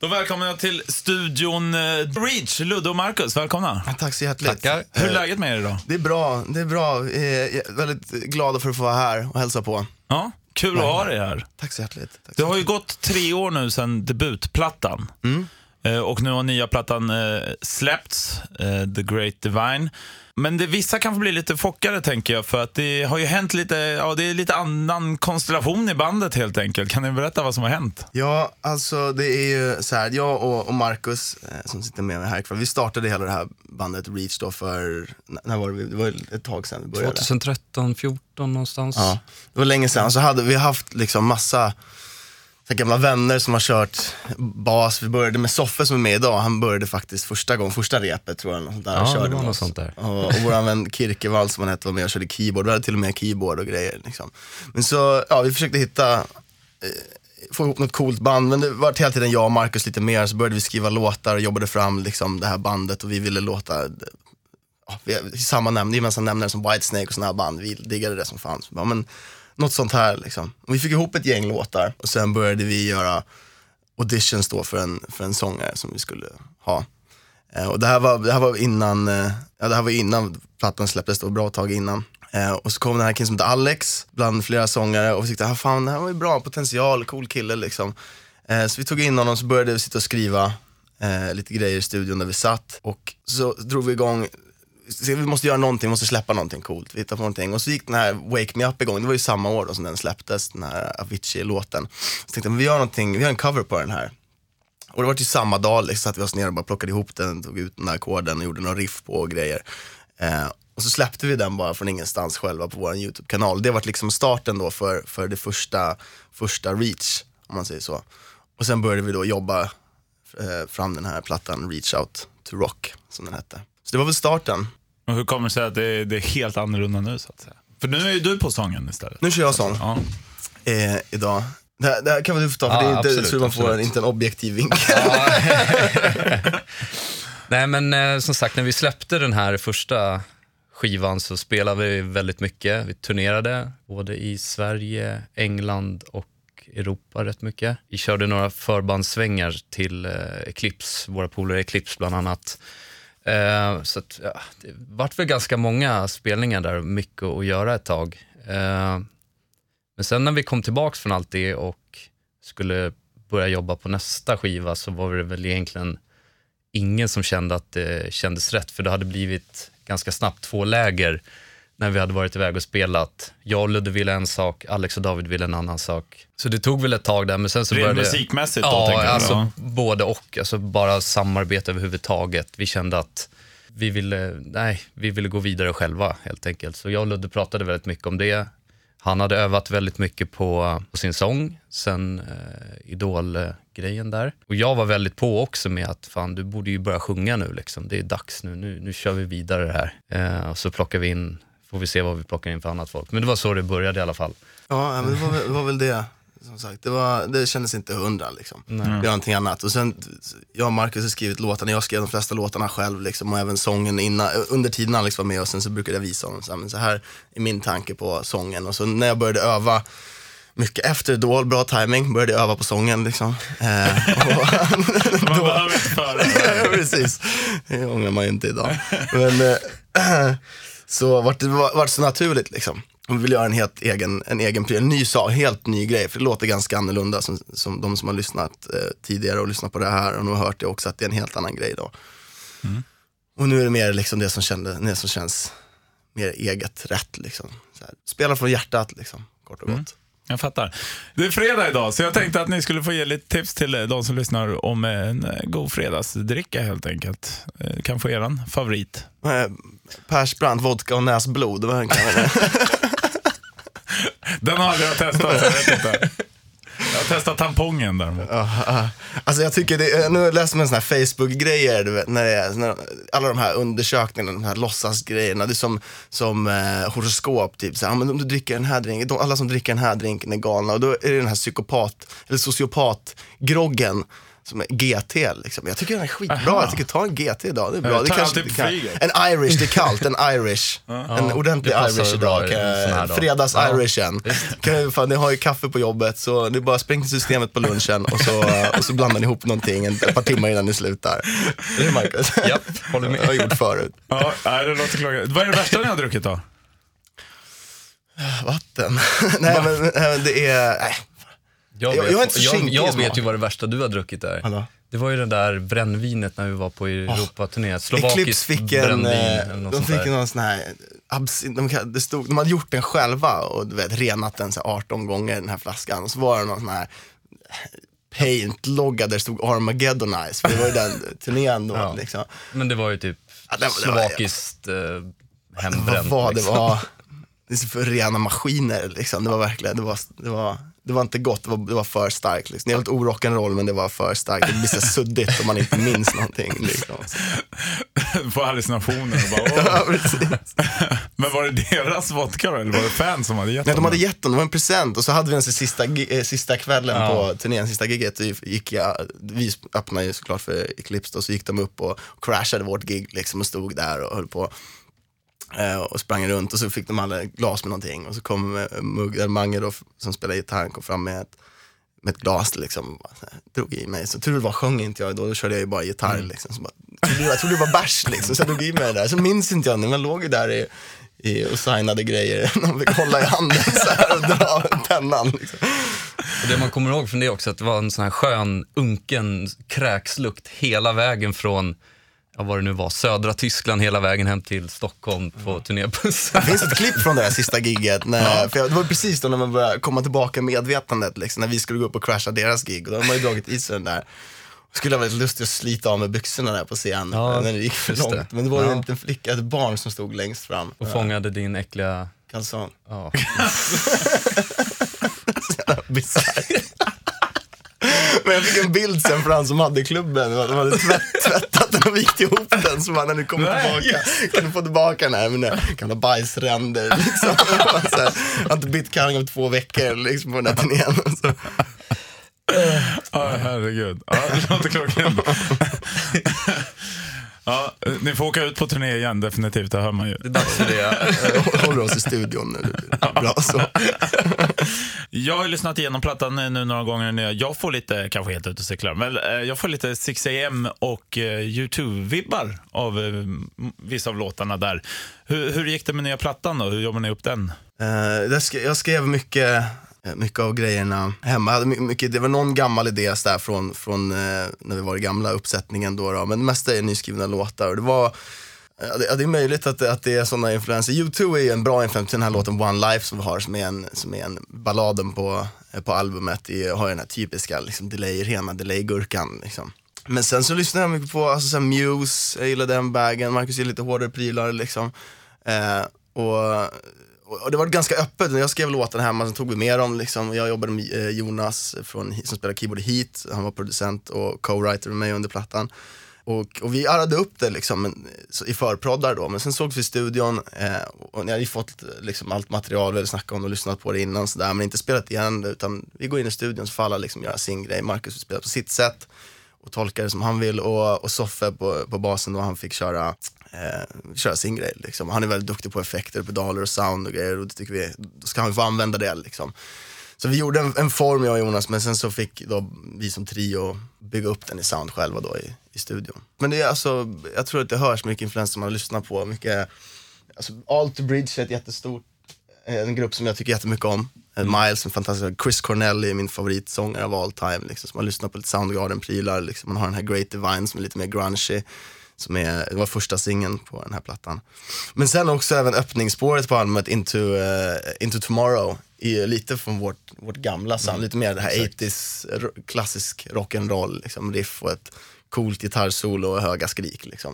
Då välkomnar jag till studion eh, Reach, Ludde och Marcus. Välkomna. Tack så hjärtligt. Tackar. Hur är Eh, läget med er idag? Det är bra, det är bra. Eh, är väldigt glad för att få vara här och hälsa på. Ja, kul att ha dig här. Tack så hjärtligt. Tack Det så har ju gått tre år nu sedan debutplattan. Eh, Och nu har nya plattan eh, släppts, eh, The Great Divine. Men det, vissa kan få bli lite chockade tänker jag, för att det har ju hänt lite, ja det är lite annan konstellation i bandet helt enkelt. Kan ni berätta vad som har hänt? Ja, alltså det är ju så här, jag och, och Marcus eh, som sitter med mig här ikväll, vi startade hela det här bandet Reach då för, när var det, det var ett tag sedan vi började. 2013, 14 någonstans. Ja, det var länge sedan. Så hade vi haft liksom massa så gamla vänner som har kört bas. Vi började med Soffe som är med idag. Han började faktiskt första gången, första repet tror jag. Där, Ja, och det körde var något sånt där. Och, och vår vän Kirkevall som han hette var med och körde keyboard. Vi hade till och med keyboard och grejer. Liksom. Men så, ja, vi försökte hitta eh, få ihop något coolt band, men det var hela tiden jag och Marcus lite mer, så började vi skriva låtar och jobbade fram liksom, det här bandet och vi ville låta ja, vi samma nämn, nämnare som Whitesnake och sådana här band. Vi diggade det som fanns. Ja, men, något sånt här liksom. Och vi fick ihop ett gäng låtar och sen började vi göra auditions då för en, för en sångare som vi skulle ha. Eh, och det här var, det här var innan, eh, ja, det här var innan plattan släpptes, det var bra tag innan. Eh, och så kom den här killen som heter Alex, bland flera sångare och vi tyckte, ah, fan det här var ju bra, potential, cool kille liksom. Eh, så vi tog in honom så började vi sitta och skriva eh, lite grejer i studion där vi satt. Och så drog vi igång, vi måste göra någonting, vi måste släppa någonting coolt, vi hittade på någonting. Och så gick den här Wake Me Up igång, det var ju samma år då som den släpptes, den här Avicii-låten. Så tänkte jag, vi gör någonting, vi gör en cover på den här. Och det var ju samma dag, liksom, så att vi oss ner och bara plockade ihop den, tog ut den där ackorden och gjorde några riff på och grejer. Eh, och så släppte vi den bara från ingenstans själva på vår YouTube-kanal. Det var liksom starten då för, för det första, första reach, om man säger så. Och sen började vi då jobba eh, fram den här plattan Reach Out to Rock, som den hette. Så det var väl starten. Och hur kommer det sig att det, det är helt annorlunda nu så att säga? För nu är ju du på sången istället. Nu kör jag sång Ja. eh, idag. Det här, det här kan vara tufft att ta, för Ja, det är inte, absolut, så man får en, absolut. inte en objektiv vinkel. Nej men eh, som sagt, när vi släppte den här första skivan så spelade vi väldigt mycket. Vi turnerade både i Sverige, England och Europa rätt mycket. Vi körde några förbandssvängar till eh, Eclipse, våra polare Eclipse bland annat. Eh, så att, ja, det vart väl ganska många spelningar där, mycket att göra ett tag. Eh, men sen när vi kom tillbaka från allt det och skulle börja jobba på nästa skiva så var det väl egentligen ingen som kände att det kändes rätt, för det hade blivit ganska snabbt två läger när vi hade varit iväg och spelat. Jag och Ludde ville en sak, Alex och David ville en annan sak. Så det tog väl ett tag där, men sen så Rent började... musikmässigt då, Ja, alltså Ja. både och. Alltså bara samarbete överhuvudtaget. Vi kände att vi ville, nej, vi ville gå vidare själva helt enkelt. Så jag och Ludde pratade väldigt mycket om det. Han hade övat väldigt mycket på, på sin sång sen eh, Idol-grejen där. Och jag var väldigt på också med att fan, du borde ju börja sjunga nu liksom. Det är dags nu, nu, nu kör vi vidare det här. Eh, och så plockar vi in, får vi se vad vi plockar in för annat folk. Men det var så det började i alla fall. Ja, men det var, väl- det var väl det. Som sagt, det, var, det kändes inte hundra liksom. Vi gör någonting annat. Och sen, jag och Marcus har skrivit låtarna, jag skrev de flesta låtarna själv liksom, och även sången innan, under tiden Alex var med och sen så brukade jag visa honom så här, men så här är min tanke på sången. Och så när jag började öva mycket efter Idol, bra timing, började jag öva på sången liksom. Eh, och, Man behöver inte föra. Ja, precis. Det ångrar man ju inte idag. Men eh, så vart det var, vart så naturligt liksom. Vi vill göra en helt egen, en egen en ny sak, helt ny grej. För det låter ganska annorlunda som, som de som har lyssnat eh, tidigare och lyssnat på det här och nu har hört det också att det är en helt annan grej då. Och nu är det mer liksom det som, kände, det som känns mer eget rätt liksom. Så här, spela från hjärtat liksom, kort och gott. Jag fattar. Det är fredag idag, så jag tänkte att ni skulle få ge lite tips till eh, de som lyssnar om en eh, god fredagsdricka helt enkelt. Eh, Kan få eran favorit. Eh, Persbrandt, vodka och näsblod, Den har jag testat, jag vet inte. Testa tampongen däremot. Ja, ja. Alltså jag tycker det, nu läser man såna här Facebook-grejer, du vet, när det är, när, alla de här undersökningarna, de här låtsasgrejerna, det är som, som eh, horoskop, typ så här, "Ja, men om du dricker den här drinken, de, alla som dricker den här drinken är galna och då är det den här psykopat, eller sociopat-groggen som är GT liksom. Jag tycker den är skitbra, jag tycker ta en GT idag, det är bra. Det kanske inte kan. En Irish, det är kallt, en Irish. En ordentlig Irish idag. en. Fredags Ja, Irishen. Kan, ju- fan, ni har ju kaffe på jobbet, så det är bara spring till systemet på lunchen och så, och så blandar ni ihop någonting en, ett par timmar innan ni slutar. Det är Marcus. Japp, håller med. Jag har gjort förut. Ja, det låter klockrent. Vad är det värsta ni har druckit då? Vatten. nej men eh, det är, nej. Jag, Jag- vet, jag är inte jag, jag vet ju vad det värsta du har druckit är. Vadå? Det var ju det där brännvinet när vi var på Europaturné. Eclipse Slovakiskt fick en, eh, de fick där. någon sån här, absin, de, kan- det stod, de hade gjort den själva och du vet, renat den så här 18 gånger den här flaskan. Och så var det någon sån här paint-logga där det stod Armageddonize, för det var ju den turnén då. Ja. Liksom. Men det var ju typ Ja, det slovakiskt eh, Vad hembränt. var det liksom. var? Det är så för rena maskiner liksom. Det var verkligen, det var, det var, det var inte gott, det var, det var för starkt. Liksom. Det är lite orock'n'roll men det var för starkt. Det blir så suddigt om man inte minns någonting. Liksom. Får hallucinationer och bara, Ja, åh. precis. Men var det deras vodka då, eller var det fans som hade gett Nej, de dem hade den? gett dem, det var en present och så hade vi den sista, eh, sista kvällen Ja. på turnén, sista giget. Och gick jag, vi öppnade ju såklart för Eclipse då, så gick de upp och crashade vårt gig liksom och stod där och höll på. Eh, Och sprang runt och så fick de alla glas med någonting och så kom eh, Mugg, eller Mange då, som spelar gitarr, kom fram med ett, med ett glas liksom, här, drog i mig. Så tur var sjöng inte jag då, då körde jag ju bara gitarr liksom. Så bara, jag trodde det var bärs liksom, så jag drog i mig det där. Så minns inte jag, när man låg ju där i, i, och signade grejer, de fick hålla i handen så här och dra pennan. Liksom. Och det man kommer ihåg från det också, att det var en sån här skön, unken kräkslukt hela vägen från, ja vad det nu var, södra Tyskland hela vägen hem till Stockholm på turnébussen. Det finns ett klipp från det här sista giget, när, för jag, det var precis då när man började komma tillbaka medvetandet, liksom, när vi skulle gå upp och crasha deras gig. Och då hade man ju dragit i sig den där. Skulle ha varit lustigt att slita av med byxorna där på scen Ja, när det gick för just det. långt. Men det var ju Ja. en liten flicka, ett barn som stod längst fram. Och fångade din äckliga, Kalsong. ja. Bisarrt. Men jag fick en bild sen för han som hade klubben. De hade tvätt, tvättat den och vikt ihop den. Så man, när du kommer Nej. tillbaka, kan du få tillbaka den här med den gamla bajsränder. Liksom. Så här, jag har inte bytt kalling om två veckor liksom, på den här turnén. Så, Ja, herregud. Ja, det låter klockrent. Ja, ni får åka ut på turné igen definitivt, det hör man ju. Det är dags för det. håller oss i studion nu. Bra så. Jag har lyssnat igenom plattan nu några gånger nu. Jag får lite, kanske helt ute och cyklar, men eh, jag får lite 6am och eh, YouTube-vibbar av eh, vissa av låtarna där. Hur, hur gick det med nya plattan då? Hur jobbar ni upp den? Eh, jag skrev mycket, Eh, mycket av grejerna hemma. Jag hade mycket, det var någon gammal idé där från, från eh, när vi var i gamla uppsättningen då, då. men det mesta är nyskrivna låtar. Och det var Ja, det, ja, det är möjligt att, det- att det är sådana influenser. U2 är ju en bra influens till den här låten One Life som vi har, som är en, som är en balladen på, eh, på albumet. I, har ju den här typiska liksom, delay, rena delay-gurkan. Liksom. Men sen så lyssnar jag mycket på alltså, så här, Muse, jag gillar den bagen, Marcus gillar lite hårdare prylar liksom. Eh, och, och det var ganska öppet, när jag skrev låten hemma så tog vi med dem. Liksom. Jag jobbade med eh, Jonas från, som spelar keyboard i Heat, han var producent och co-writer med mig under plattan. Och, och vi arrade upp det liksom, men, så, i förproddar då, men sen sågs vi i studion eh, och ni hade ju fått liksom, allt material, vi hade snackat om det och lyssnat på det innan sådär, men inte spelat igen det, utan vi går in i studion så får alla liksom göra sin grej. Marcus vill spela på sitt sätt och tolka det som han vill och, och Soffe på, på basen då, han fick köra, eh, köra sin grej. Liksom. Han är väldigt duktig på effekter, pedaler och sound och grejer och det tycker vi, då ska han få använda det liksom. Så vi gjorde en, en form jag och Jonas, men sen så fick då vi som trio bygga upp den i sound själva då i, i studion. Men det är alltså, jag tror att det hörs mycket influenser man lyssnar på, mycket, alltså Alter Bridge är ett jättestort, eh, en grupp som jag tycker jättemycket om. Eh, Miles, en fantastisk, Chris Cornell är min favoritsångare av all time, liksom. Så man lyssnar på lite Soundgarden-prylar, liksom. man har den här Great Divine som är lite mer grungy. Som är, det var första singeln på den här plattan. Men sen också även öppningsspåret på albumet Into, eh, Into Tomorrow, är lite från vårt, vårt gamla sound, lite mer det här 80s ro- klassisk rock'n'roll, liksom, riff och ett coolt gitarrsolo och höga skrik. Liksom.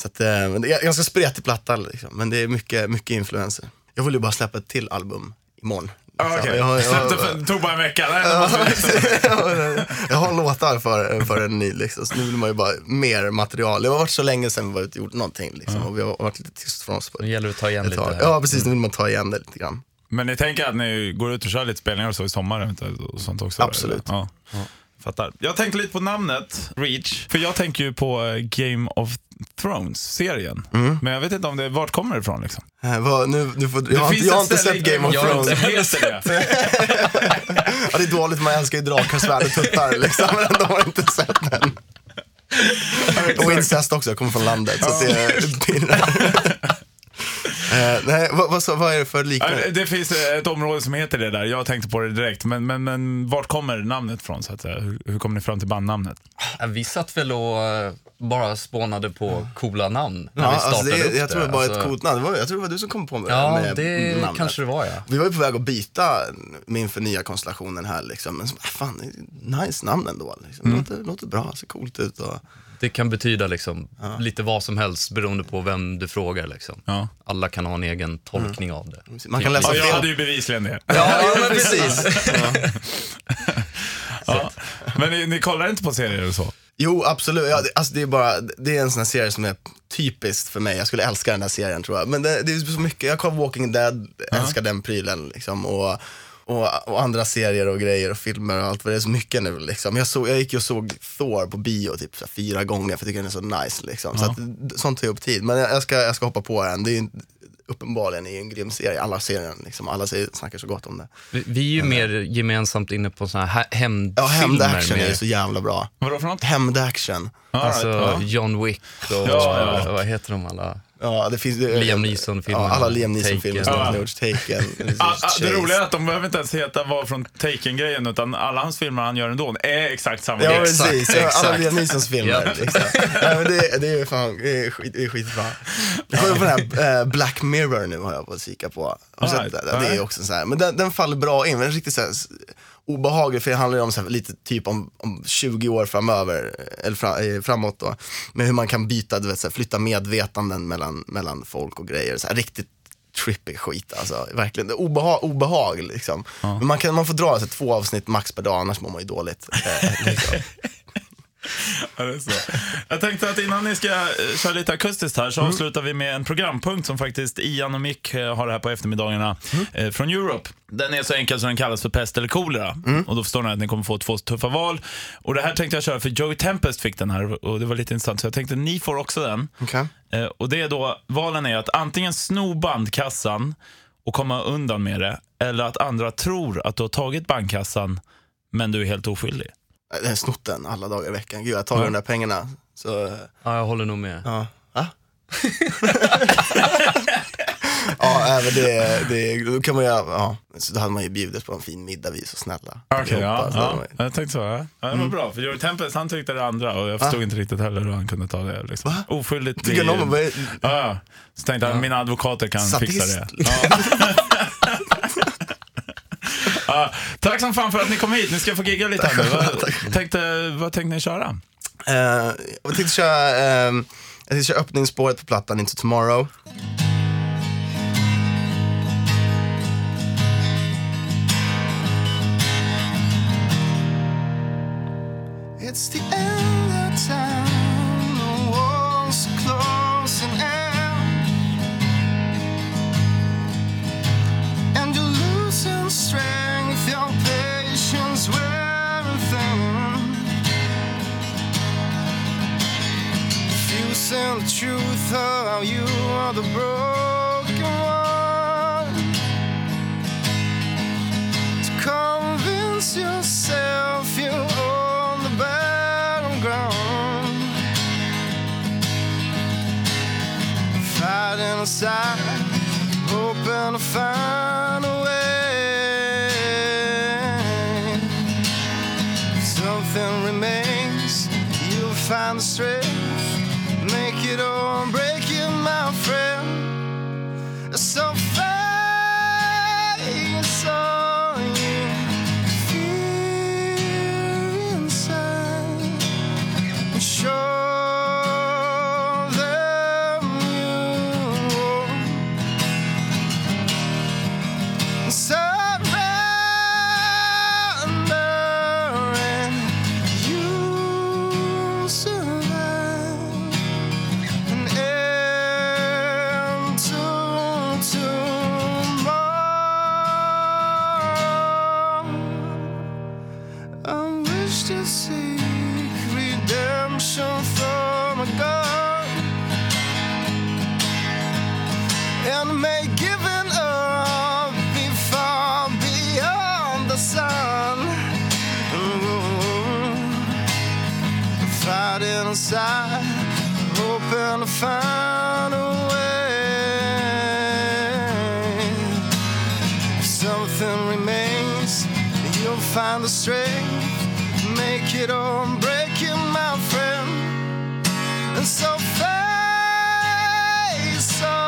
Så att, men det är ganska spretig platta, liksom, men det är mycket, mycket influenser. Jag vill ju bara släppa ett till album imorgon. Ah, Så Okej, jag, har- jag, för- tog bara en vecka. Jag har låtar för, för en ny, liksom, så nu vill man ju bara mer material. Det har varit så länge sedan vi var ute och gjort någonting liksom, och vi har varit lite tyst från oss på Nu gäller det att ta igen lite. här. Ja, precis, nu vill man ta igen det lite grann. Men ni tänker att ni går ut och kör lite spelningar och så i sommar och sånt också? Absolut. eller? Ja. Fattar. Jag tänkte lite på namnet, Reach. För jag tänker ju på eh, Game of Thrones-serien. Mm. Men jag vet inte om det, vart kommer det ifrån liksom? Eh, vad, nu, du får, jag har, jag har inte sett Game of Jag har Thrones. inte- Heter det? Ja, det är dåligt, man älskar ju drakar, svärd och tuttar liksom, men ändå har inte sett den. Och incest också, jag kommer från landet, så det pirrar. Eh, nej, vad, vad, så- vad är det för liknande? Det finns ett område som heter det där. Jag tänkte på det direkt. Men, men, men vart kommer namnet från? Så att? Hur, hur kom ni fram till bandnamnet? Vi satt väl och eh, bara spånade på coola namn när Ja, vi alltså startade det, upp jag tror det var Alltså, ett coolt namn. Det var, jag tror det var du som kom på med, Ja, med det namnet. kanske det var ja. Vi var ju på väg att byta min för nya konstellationen här liksom. Men så, fan, nice namn ändå. Liksom. Mm. Låter, låter bra, ser coolt ut. Och, Det kan betyda liksom lite vad som helst beroende på vem du frågar. Liksom. Ja. Alla kan ha en egen tolkning av det. man kan läsa Ja, jag hade ju bevisligen det. Ja, ja, men precis. Ja. Ja. Men ni, ni kollar inte på serier och så? Jo, absolut. Ja, det, alltså, det, är bara, det är en sån här serie som är typiskt för mig. Jag skulle älska den här serien tror jag. Men det, det är så mycket. Jag kollar Walking Dead, älskar den prylen. Liksom, och, och, och andra serier och grejer och filmer och allt vad det är. Så mycket nu liksom. Jag, såg, jag gick ju och såg Thor på bio typ så här, fyra gånger för jag tycker den är så nice. Liksom. Så att, sånt tar upp tid. Men jag, jag, ska, jag ska hoppa på den. Det är ju uppenbarligen är en grym serie. Alla serier, liksom. alla säger, snackar så gott om det. Vi, vi är ju mer gemensamt inne på såna här hä- hämndfilmer. Ja, hämnd-action är med- ju så jävla bra. Vadå för något? Hämnd-action. All right, Alltså ja. John Wick och Ja, ja. vad heter de alla? Ja, det finns, Liam Neeson-filmerna. Ja, alla Liam Neeson-filmer som har gjorts. Taken. Ah, ah, det roliga är att de behöver inte ens heta var från Taken-grejen, utan alla hans filmer han gör ändå är exakt samma Ja. Exakt, precis. Ja, alla exakt. Liam Neesons filmer. Ja. Liksom. Ja, men det, det är fan, det är, skit, det är skitbra. Jag kollar på den här eh, Black Mirror nu har jag på att kika på. Har du sett Alright, den? Det är också så här, men den, den faller bra in, men den är riktigt så här, s- obehaglig för det handlar ju om så här, lite typ om, om 20 år framöver, eller fra, eh, framåt då. Med hur man kan byta, du vet, så här, flytta medvetanden mellan, mellan folk och grejer. Så här, riktigt trippy skit alltså. Verkligen. Obehag, obehag liksom. Men man, kan, man får dra så här, två avsnitt max per dag, annars mår man ju dåligt. Eh, liksom. Så. Jag tänkte att innan ni ska eh, köra lite akustiskt här så avslutar vi med en programpunkt som faktiskt Ian och Mick eh, har här på eftermiddagarna eh, från Europe. Den är så enkel som den kallas för pest eller kolera. Och då förstår ni att ni kommer få två tuffa val. Och det här tänkte jag köra för Joey Tempest fick den här och det var lite intressant så jag tänkte ni får också den. Eh, och det är då, valen är att antingen sno bandkassan och komma undan med det eller att andra tror att du har tagit bandkassan men du är helt oskyldig. Jag har snott den alla dagar i veckan. Gud, jag tar Ja. de där pengarna. Så, eh, Ja, jag håller nog med. ja. Va? ja, även det, det då kan man ju, ja. Så då hade man ju bjudit på en fin middag, vi är så snälla. Okej, allihopa, ja, ja. man Jag tänkte så. Ja. Ja, det var bra, för Joey Tempest han tyckte det andra och jag förstod inte riktigt heller hur han kunde ta det. Liksom. Va? Oskyldigt. Tycker i- någon var, Ja, ja. Så tänkte han, mina advokater kan Sadist. fixa det. Ja. Tack som fan för att ni kom hit. Ni ska få gigga lite här nu. Vad tänkte, vad tänkte ni köra? Eh, jag tänkte köra, jag tänkte köra öppningsspåret på plattan Into Tomorrow. Fusing the truth how you are the broken one. To convince yourself you own the battleground. Fighting aside, hoping to find seek redemption from a God and may giving up be far beyond the sun. Fight inside, hoping to find a way. If something remains, you'll find the strength make it or break it, my friend. And so face on